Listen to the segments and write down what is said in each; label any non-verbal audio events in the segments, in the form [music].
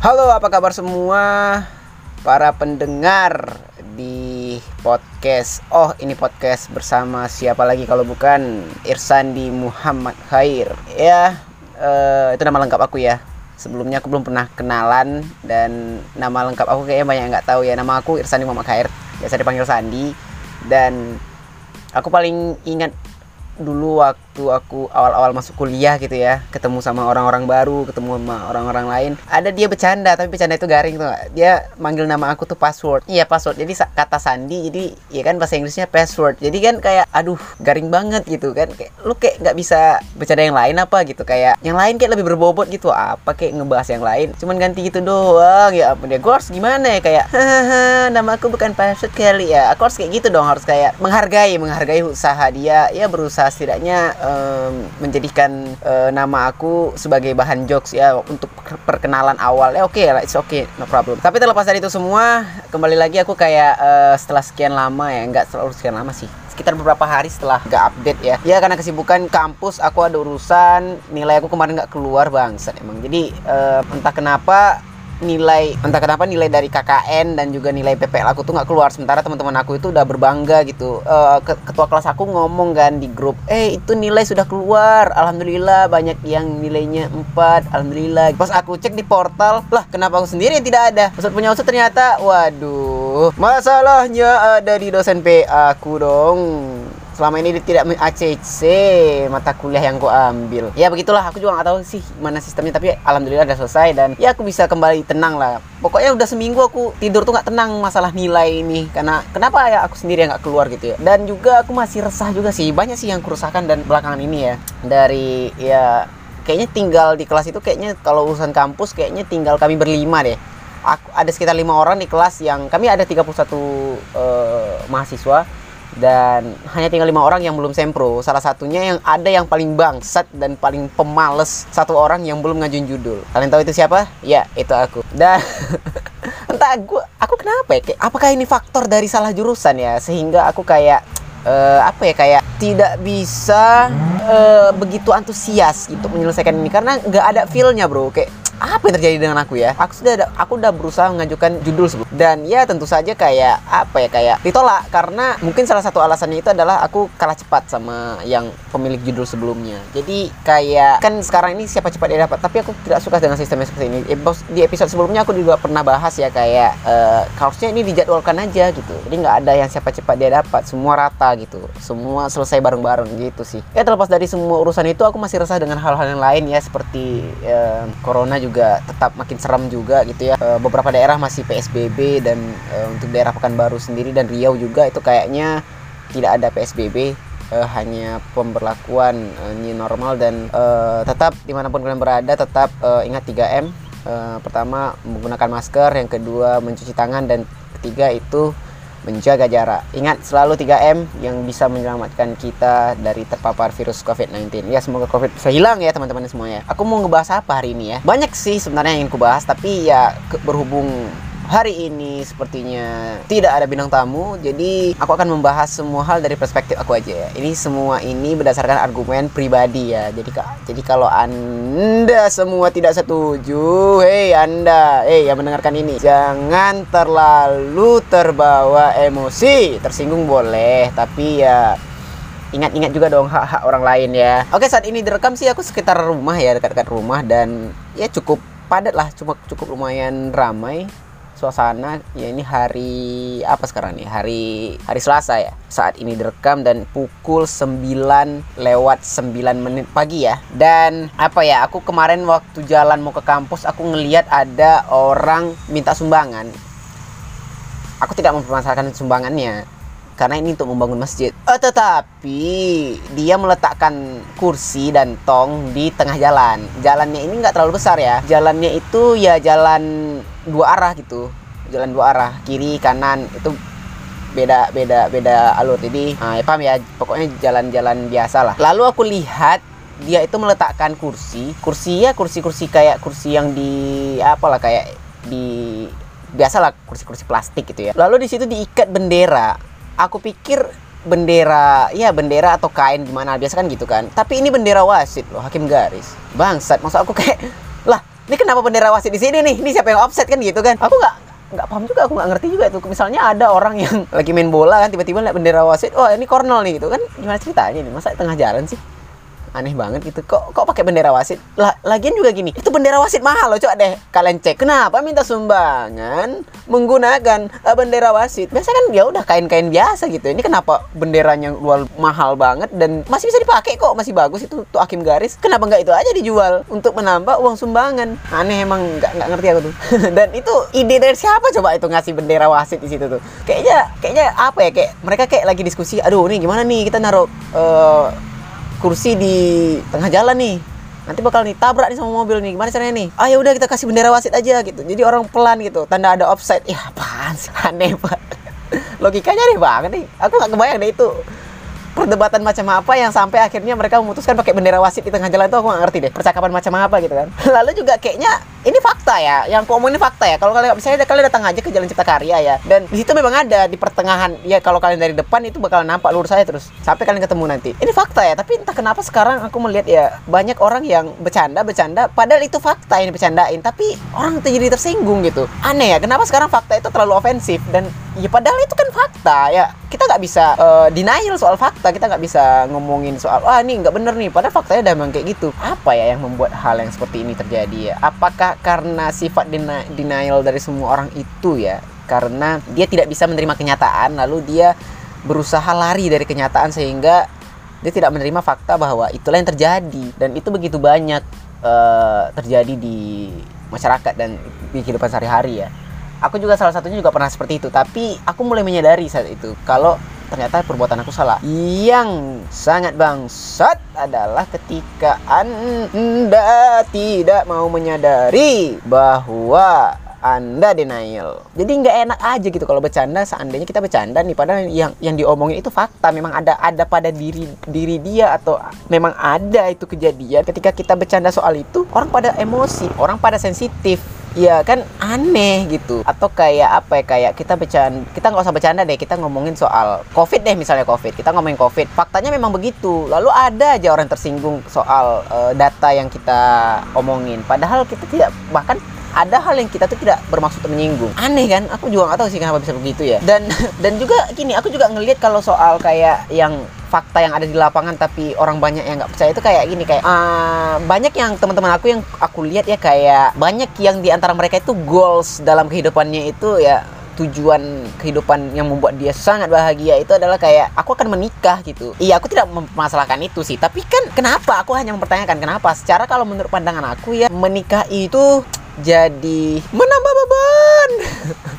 Halo, apa kabar semua para pendengar di podcast? Oh, ini podcast bersama siapa lagi kalau bukan Irsandi Muhammad Khair. Ya, uh, itu nama lengkap aku ya. Sebelumnya aku belum pernah kenalan dan nama lengkap aku kayaknya banyak yang nggak tahu ya. Nama aku Irsandi Muhammad Khair, biasa dipanggil Sandi. Dan aku paling ingat dulu waktu aku awal-awal masuk kuliah gitu ya ketemu sama orang-orang baru ketemu sama orang-orang lain. Ada dia bercanda tapi bercanda itu garing tuh dia manggil nama aku tuh password. Iya password. Jadi kata sandi jadi ya kan bahasa Inggrisnya password. Jadi kan kayak aduh garing banget gitu kan. Kayak lu kayak nggak bisa bercanda yang lain apa gitu. Kayak yang lain kayak lebih berbobot gitu. Apa kayak ngebahas yang lain? Cuman ganti gitu doang. Ya ampun ya gue harus gimana ya? Kayak hahaha nama aku bukan password kali ya. Aku harus kayak gitu dong. Harus kayak menghargai menghargai usaha dia. Ya berusaha setidaknya um, menjadikan uh, nama aku sebagai bahan jokes ya untuk perkenalan awal. Ya oke okay, it's okay no problem. Tapi terlepas dari itu semua kembali lagi aku kayak uh, setelah sekian lama ya nggak selalu sekian lama sih. Sekitar beberapa hari setelah nggak update ya. Ya karena kesibukan kampus aku ada urusan nilai aku kemarin nggak keluar bangsat emang. Jadi uh, entah kenapa nilai entah kenapa nilai dari KKN dan juga nilai PPL aku tuh nggak keluar. Sementara teman-teman aku itu udah berbangga gitu. Uh, ketua kelas aku ngomong kan di grup eh itu nilai sudah keluar. Alhamdulillah banyak yang nilainya 4 alhamdulillah. Pas aku cek di portal lah kenapa aku sendiri yang tidak ada? Maksud punya usut ternyata waduh masalahnya ada di dosen PA aku dong selama ini dia tidak ACC mata kuliah yang ku ambil. Ya begitulah. Aku juga nggak tahu sih mana sistemnya tapi alhamdulillah udah selesai dan ya aku bisa kembali tenang lah. Pokoknya udah seminggu aku tidur tuh nggak tenang masalah nilai ini karena kenapa ya aku sendiri yang nggak keluar gitu ya? Dan juga aku masih resah juga sih. Banyak sih yang kerusakan dan belakangan ini ya. Dari ya kayaknya tinggal di kelas itu kayaknya kalau urusan kampus kayaknya tinggal kami berlima deh. Aku ada sekitar lima orang di kelas yang kami ada 31 uh, mahasiswa dan hanya tinggal lima orang yang belum sempro. Salah satunya yang ada yang paling bangsat dan paling pemales. Satu orang yang belum ngajuin judul. Kalian tahu itu siapa? Ya itu aku. Dan [laughs] entah aku aku kenapa ya? Apakah ini faktor dari salah jurusan ya? Sehingga aku kayak uh, apa ya? Kayak tidak bisa uh, begitu antusias gitu menyelesaikan ini. Karena nggak ada feelnya bro. Kayak apa yang terjadi dengan aku ya? Aku sudah aku udah berusaha mengajukan judul sebelum. Dan ya tentu saja kayak apa ya kayak ditolak. Karena mungkin salah satu alasannya itu adalah aku kalah cepat sama yang pemilik judul sebelumnya. Jadi kayak kan sekarang ini siapa cepat dia dapat? Tapi aku tidak suka dengan sistemnya seperti ini. Di episode sebelumnya aku juga pernah bahas ya kayak uh, ini dijadwalkan aja gitu. Jadi nggak ada yang siapa cepat dia dapat. Semua rata gitu. Semua selesai bareng-bareng gitu sih. Ya terlepas dari semua urusan itu aku masih resah dengan hal-hal yang lain ya seperti uh, corona juga juga tetap makin serem juga gitu ya. E, beberapa daerah masih PSBB dan e, untuk daerah Pekanbaru sendiri dan Riau juga itu kayaknya tidak ada PSBB e, hanya pemberlakuan e, new normal dan e, tetap di mana pun kalian berada tetap ingat 3M e, pertama menggunakan masker yang kedua mencuci tangan dan ketiga itu menjaga jarak. Ingat selalu 3M yang bisa menyelamatkan kita dari terpapar virus COVID-19. Ya semoga COVID bisa hilang ya teman-teman semua ya. Aku mau ngebahas apa hari ini ya? Banyak sih sebenarnya yang ingin kubahas tapi ya berhubung hari ini sepertinya tidak ada bintang tamu jadi aku akan membahas semua hal dari perspektif aku aja ya. Ini semua ini berdasarkan argumen pribadi ya. Jadi jadi kalau anda semua tidak setuju hei anda hei yang mendengarkan ini jangan terlalu terbawa emosi. Tersinggung boleh tapi ya ingat-ingat juga dong hak-hak orang lain ya. Oke saat ini direkam sih aku sekitar rumah ya dekat-dekat rumah dan ya cukup padat lah, cuma cukup lumayan ramai suasana ya ini hari apa sekarang nih hari hari Selasa ya saat ini direkam dan pukul 9 lewat 9 menit pagi ya dan apa ya aku kemarin waktu jalan mau ke kampus aku ngelihat ada orang minta sumbangan aku tidak mempermasalahkan sumbangannya karena ini untuk membangun masjid. Oh, tetapi dia meletakkan kursi dan tong di tengah jalan. Jalannya ini nggak terlalu besar ya. Jalannya itu ya jalan dua arah gitu. Jalan dua arah, kiri kanan itu beda beda beda alur. Jadi, nah, ya paham ya. Pokoknya jalan-jalan biasa lah. Lalu aku lihat dia itu meletakkan kursi, kursi ya kursi-kursi kayak kursi yang di apalah kayak di biasalah kursi-kursi plastik gitu ya. Lalu di situ diikat bendera aku pikir bendera ya bendera atau kain gimana biasa kan gitu kan tapi ini bendera wasit loh hakim garis bangsat maksud aku kayak lah ini kenapa bendera wasit di sini nih? Ini siapa yang offset kan gitu kan? Aku nggak nggak paham juga aku nggak ngerti juga itu. Misalnya ada orang yang [laughs] lagi main bola kan tiba-tiba lihat bendera wasit oh ini cornell nih gitu kan? Gimana ceritanya nih masa tengah jalan sih aneh banget gitu. Kok kok pakai bendera wasit? Lah lagian juga gini. Itu bendera wasit mahal loh coba deh. Kalian cek. Kenapa minta sumbangan menggunakan uh, bendera wasit? Biasa kan ya udah kain-kain biasa gitu. Ini kenapa benderanya luar mahal banget dan masih bisa dipakai kok. Masih bagus itu tuh hakim garis. Kenapa nggak itu aja dijual untuk menambah uang sumbangan? Aneh emang nggak nggak ngerti aku tuh. [laughs] Dan itu ide dari siapa coba itu ngasih bendera wasit di situ tuh? Kayaknya kayaknya apa ya? Kayak mereka kayak lagi diskusi aduh nih gimana nih? Kita naruh uh, kursi di tengah jalan nih. Nanti bakal nih tabrak nih sama mobil nih. Gimana caranya nih? Ah ya udah kita kasih bendera wasit aja gitu. Jadi orang pelan gitu. Tanda ada offside. Ya apaan sih? [laughs] Aneh pak. Logikanya aneh banget nih. Aku nggak kebayang deh itu perdebatan macam apa yang sampai akhirnya mereka memutuskan pakai bendera wasit di tengah jalan itu. Aku nggak ngerti deh percakapan macam apa gitu kan. [laughs] Lalu juga kayaknya ini fakta ya yang aku omongin fakta ya. Kalau kalian misalnya kalian datang aja ke jalan cipta karya ya dan di situ memang ada di pertengahan ya kalau kalian dari depan itu bakal nampak lurus saya terus sampai kalian ketemu nanti. Ini fakta ya tapi entah kenapa sekarang aku melihat ya banyak orang yang bercanda bercanda padahal itu fakta yang bercandain tapi orang jadi tersinggung gitu. Aneh ya kenapa sekarang fakta itu terlalu ofensif dan ya padahal itu kan fakta ya. Kita nggak bisa uh, denial soal fakta kita nggak bisa ngomongin soal wah ini nggak bener nih padahal faktanya udah memang kayak gitu. Apa ya yang membuat hal yang seperti ini terjadi ya? Apakah karena sifat deni denial dari semua orang itu ya. Karena dia tidak bisa menerima kenyataan lalu dia berusaha lari dari kenyataan sehingga dia tidak menerima fakta bahwa itulah yang terjadi. Dan itu begitu banyak uh, terjadi di masyarakat dan di kehidupan sehari-hari ya aku juga salah satunya juga pernah seperti itu tapi aku mulai menyadari saat itu kalau ternyata perbuatan aku salah. Yang sangat bangsat adalah ketika anda tidak mau menyadari bahwa anda denial. Jadi nggak enak aja gitu kalau bercanda seandainya kita bercanda nih padahal yang yang diomongin itu fakta. Memang ada ada pada diri diri dia atau memang ada itu kejadian. Ketika kita bercanda soal itu orang pada emosi, orang pada sensitif ya kan aneh gitu. Atau kayak apa ya kayak kita bercanda kita nggak usah bercanda deh kita ngomongin soal covid deh misalnya covid. Kita ngomongin covid. Faktanya memang begitu. Lalu ada aja orang tersinggung soal uh, data yang kita omongin. Padahal kita tidak bahkan ada hal yang kita tuh tidak bermaksud menyinggung. Aneh kan? Aku juga nggak tahu sih kenapa bisa begitu ya. Dan [laughs] dan juga gini aku juga ngelihat kalau soal kayak yang fakta yang ada di lapangan tapi orang banyak yang nggak percaya itu kayak gini kayak uh, banyak yang teman-teman aku yang aku lihat ya kayak banyak yang di antara mereka itu goals dalam kehidupannya itu ya tujuan kehidupan yang membuat dia sangat bahagia itu adalah kayak aku akan menikah gitu. Iya, aku tidak mempermasalahkan itu sih, tapi kan kenapa aku hanya mempertanyakan kenapa? Secara kalau menurut pandangan aku ya menikah itu jadi menambah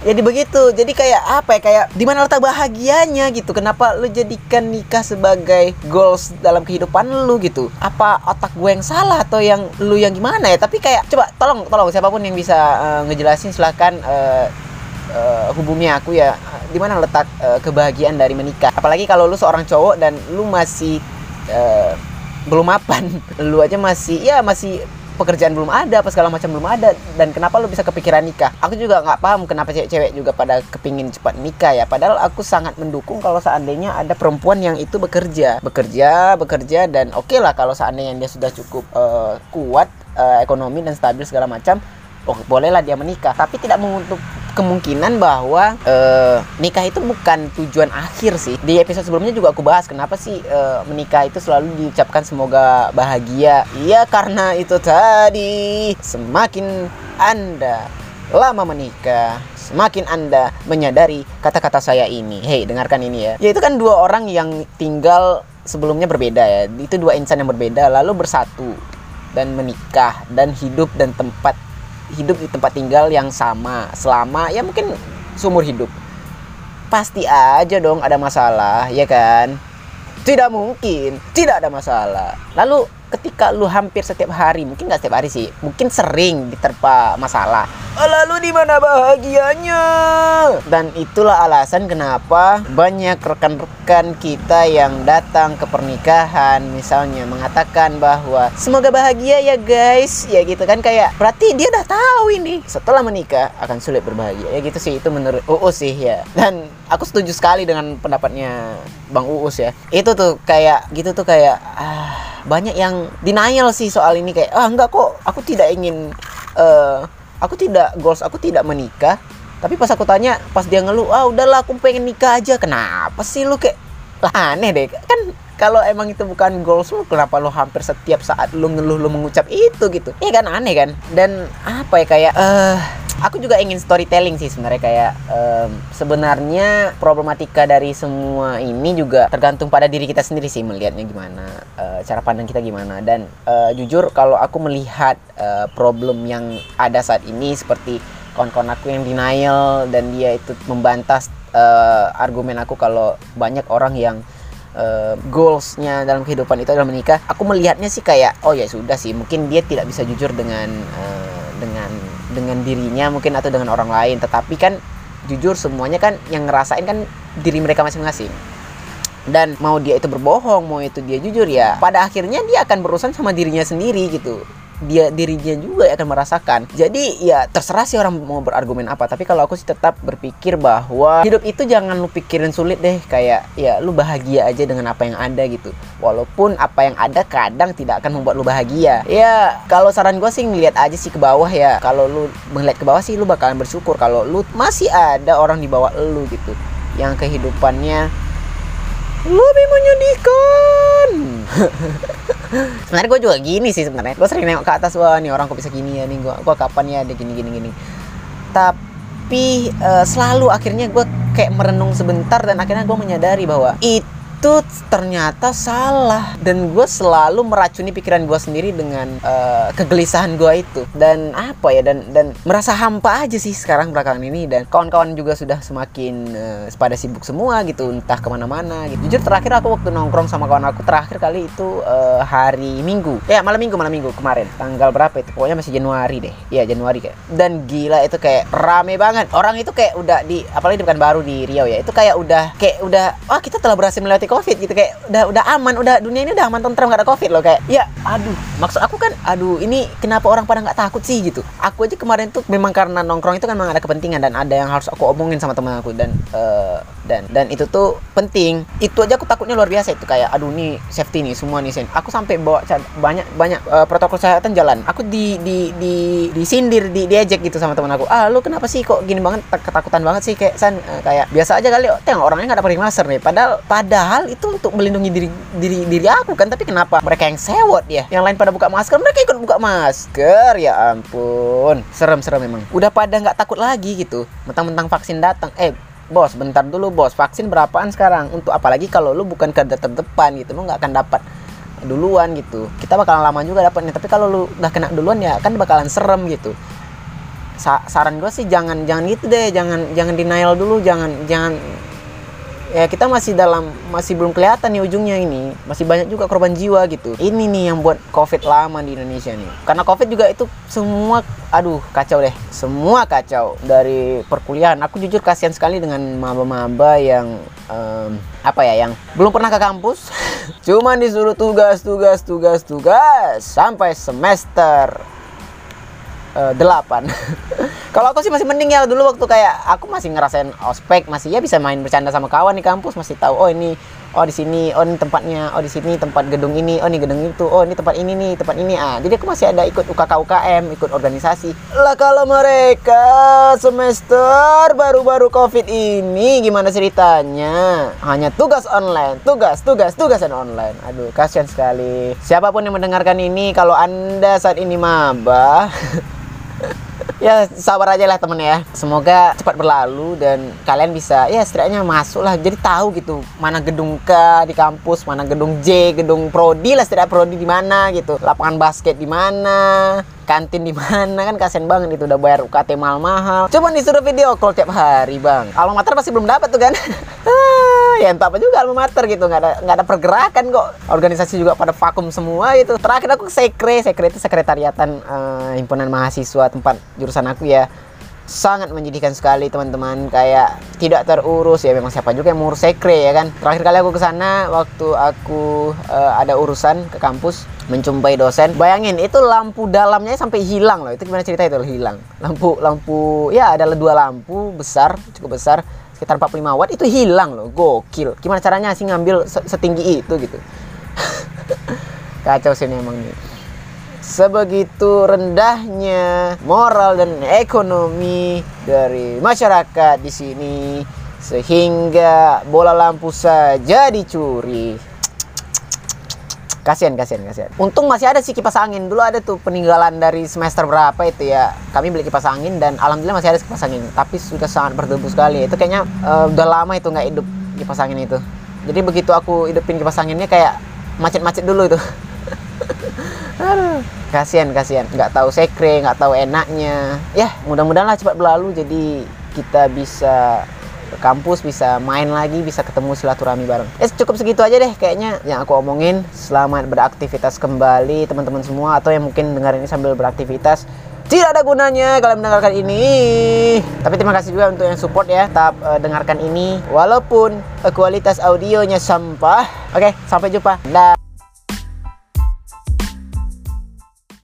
jadi begitu. Jadi kayak apa ya kayak di mana letak bahagianya gitu. Kenapa lu jadikan nikah sebagai goals dalam kehidupan lu gitu? Apa otak gue yang salah atau yang lu yang gimana ya? Tapi kayak coba tolong tolong siapa pun yang bisa uh, ngejelasin silahkan uh, uh, hubungi aku ya. Di mana letak uh, kebahagiaan dari menikah? Apalagi kalau lu seorang cowok dan lu masih uh, belum mapan. [laughs] Lu aja masih ya masih pekerjaan belum ada apa segala macam belum ada dan kenapa lu bisa kepikiran nikah? Aku juga nggak paham kenapa cewek-cewek juga pada kepingin cepat nikah ya. Padahal aku sangat mendukung kalau seandainya ada perempuan yang itu bekerja. Bekerja bekerja dan oke okay lah kalau seandainya dia sudah cukup uh, kuat uh, ekonomi dan stabil segala macam oh bolehlah dia menikah tapi tidak menutup kemungkinan bahwa uh, nikah itu bukan tujuan akhir sih. Di episode sebelumnya juga aku bahas kenapa sih uh, menikah itu selalu diucapkan semoga bahagia. Iya karena itu tadi semakin Anda lama menikah, semakin Anda menyadari kata-kata saya ini. Hei, dengarkan ini ya. Yaitu kan dua orang yang tinggal sebelumnya berbeda ya. Itu dua insan yang berbeda lalu bersatu dan menikah dan hidup dan tempat hidup di tempat tinggal yang sama selama ya mungkin seumur hidup. Pasti aja dong ada masalah ya kan? Tidak mungkin tidak ada masalah. Lalu ketika lu hampir setiap hari mungkin nggak setiap hari sih mungkin sering diterpa masalah. Oh, lalu di mana bahagianya? Dan itulah alasan kenapa banyak rekan-rekan kita yang datang ke pernikahan misalnya mengatakan bahwa semoga bahagia ya guys. Ya gitu kan kayak berarti dia udah tahu ini. Setelah menikah akan sulit berbahagia. Ya gitu sih itu menurut Uus sih ya. Dan aku setuju sekali dengan pendapatnya Bang Uus ya. Itu tuh kayak gitu tuh kayak ah banyak yang denial sih soal ini. Kayak ah enggak kok aku tidak ingin uh, aku tidak goals aku tidak menikah. Tapi pas aku tanya pas dia ngeluh ah udahlah aku pengen nikah aja. Kenapa sih lu kayak lah aneh deh. Kan kalau emang itu bukan goals lu kenapa lu hampir setiap saat lu ngeluh lu mengucap itu gitu? Ya kan aneh kan? Dan apa ya kayak eh uh, aku juga ingin storytelling sih sebenarnya kayak um, sebenarnya problematika dari semua ini juga tergantung pada diri kita sendiri sih melihatnya gimana uh, cara pandang kita gimana. Dan uh, jujur kalau aku melihat uh, problem yang ada saat ini seperti kawan-kawan aku yang denial dan dia itu membantah uh, argumen aku kalau banyak orang yang uh, goalsnya dalam kehidupan itu adalah menikah aku melihatnya sih kayak oh ya sudah sih mungkin dia tidak bisa jujur dengan uh, dengan dengan dirinya mungkin atau dengan orang lain. Tetapi kan jujur semuanya kan yang ngerasain kan diri mereka masing-masing. Dan mau dia itu berbohong mau itu dia jujur ya pada akhirnya dia akan berurusan sama dirinya sendiri gitu dia dirinya juga akan merasakan. Jadi ya terserah sih orang mau berargumen apa. Tapi kalau aku sih tetap berpikir bahwa hidup itu jangan lu pikirin sulit deh. Kayak ya lu bahagia aja dengan apa yang ada gitu. Walaupun apa yang ada kadang tidak akan membuat lu bahagia. Ya kalau saran gue sih ngeliat aja sih ke bawah ya. Kalau lu melihat ke bawah sih lu bakalan bersyukur. Kalau lu masih ada orang di bawah lu gitu. Yang kehidupannya lebih menyedihkan. [laughs] sebenarnya gue juga gini sih sebenarnya gue sering nengok ke atas wah nih orang kok bisa gini ya nih gue gue kapan ya ada gini gini gini tapi uh, selalu akhirnya gue kayak merenung sebentar dan akhirnya gue menyadari bahwa itu itu ternyata salah. Dan gue selalu meracuni pikiran gue sendiri dengan uh, kegelisahan gue itu. Dan apa ya dan dan merasa hampa aja sih sekarang belakangan ini. Dan kawan-kawan juga sudah semakin uh, pada sibuk semua gitu entah ke mana-mana gitu. Jujur terakhir aku waktu nongkrong sama kawan aku terakhir kali itu uh, hari minggu. Ya malam minggu malam minggu kemarin. Tanggal berapa itu? Pokoknya masih Januari deh. Ya Januari kayak. Dan gila itu kayak rame banget. Orang itu kayak udah di apalagi di baru di Riau ya. Itu kayak udah kayak udah wah oh, kita telah berhasil melewati covid gitu kayak udah udah aman udah dunia ini udah aman tentram gak ada covid loh kayak ya aduh maksud aku kan aduh ini kenapa orang pada nggak takut sih gitu. Aku aja kemarin tuh memang karena nongkrong itu kan memang ada kepentingan dan ada yang harus aku omongin sama teman aku dan uh, dan dan itu tuh penting. Itu aja aku takutnya luar biasa itu kayak aduh nih safety nih semua nih sen aku sampai bawa banyak banyak uh, protokol kesehatan jalan. Aku di di di disindir di diejek gitu sama teman aku. Ah lu kenapa sih kok gini banget? Ketakutan banget sih kayak san. Uh, kayak biasa aja kali oh, tengok orangnya nggak ada pakai masker nih. Padahal padahal itu untuk melindungi diri diri diri aku kan. Tapi kenapa mereka yang sewot ya yang lain pada buka masker mereka ikut buka masker. Ya ampun. Serem serem memang udah pada nggak takut lagi gitu. Mentang-mentang vaksin datang. Eh bos bentar dulu bos. Vaksin berapaan sekarang? Untuk apalagi kalau lu bukan garda terdepan gitu lu nggak akan dapat duluan gitu. Kita bakalan lama juga dapatnya. Tapi kalau lu udah kena duluan ya kan bakalan serem gitu. Sa saran gue sih jangan jangan gitu deh. Jangan jangan denial dulu. Jangan jangan ya kita masih dalam masih belum kelihatan nih ujungnya ini. Masih banyak juga korban jiwa gitu. Ini nih yang buat covid lama di Indonesia nih. Karena covid juga itu semua aduh kacau deh. Semua kacau dari perkuliahan. Aku jujur kasihan sekali dengan maba-maba yang um, apa ya yang belum pernah ke kampus. [laughs] Cuman disuruh tugas tugas tugas tugas sampai semester uh, delapan [laughs] Kalau aku sih masih mending ya dulu waktu kayak aku masih ngerasain ospek, masih ya bisa main bercanda sama kawan di kampus, masih tahu oh ini oh di sini, oh ini tempatnya, oh di sini tempat gedung ini, oh ini gedung itu, oh ini tempat ini nih, tempat ini ah. Jadi aku masih ada ikut UKK UKM, ikut organisasi. Lah kalau mereka semester baru-baru Covid ini gimana ceritanya? Hanya tugas online, tugas, tugas, tugas dan online. Aduh, kasihan sekali. Siapa pun yang mendengarkan ini kalau Anda saat ini maba [laughs] ya sabar aja lah temen ya semoga cepat berlalu dan kalian bisa ya setidaknya masuk lah jadi tahu gitu mana gedung K di kampus mana gedung J gedung Prodi lah setidaknya Prodi di mana gitu lapangan basket di mana kantin di mana kan kasian banget itu udah bayar UKT mahal-mahal. Coba disuruh video call tiap hari bang. Alma mater pasti belum dapat tuh kan. [laughs] Ya entah apa juga alma mater gitu. Nggak ada nggak ada pergerakan kok. Organisasi juga pada vakum semua gitu. Terakhir aku sekre, sekre itu sekretariatan uh, himpunan mahasiswa tempat jurusan aku ya. Sangat menyedihkan sekali teman-teman. Kayak tidak terurus ya. Memang siapa juga yang mengurus sekre ya kan. Terakhir kali aku ke sana waktu aku uh, ada urusan ke kampus menjumpai dosen. Bayangin itu lampu dalamnya sampai hilang loh. Itu gimana cerita itu? Hilang. Lampu lampu ya ada dua lampu besar cukup besar sekitar 45 watt itu hilang loh gokil. Gimana caranya sih ngambil setinggi itu gitu? [laughs] Kacau sih emang nih sebegitu rendahnya moral dan ekonomi dari masyarakat di sini sehingga bola lampu saja dicuri kasihan kasihan kasihan untung masih ada sih kipas angin. Dulu ada tuh peninggalan dari semester berapa itu ya. Kami beli kipas angin dan alhamdulillah masih ada kipas angin. Tapi sudah sangat berdebu sekali. Itu kayaknya uh, udah lama itu nggak hidup kipas angin itu. Jadi begitu aku hidupin kipas anginnya kayak macet-macet dulu itu. [laughs] Kasihan kasihan nggak tahu sekre nggak tahu enaknya. Ya mudah-mudahan lah cepat berlalu. Jadi kita bisa ke kampus bisa main lagi bisa ketemu silaturahmi bareng eh cukup segitu aja deh kayaknya yang aku omongin selamat beraktivitas kembali teman-teman semua atau yang mungkin dengar ini sambil beraktivitas tidak ada gunanya kalian mendengarkan ini. Tapi terima kasih juga untuk yang support ya. Tetap uh, dengarkan ini walaupun kualitas audionya sampah. Oke, sampai jumpa. Dah.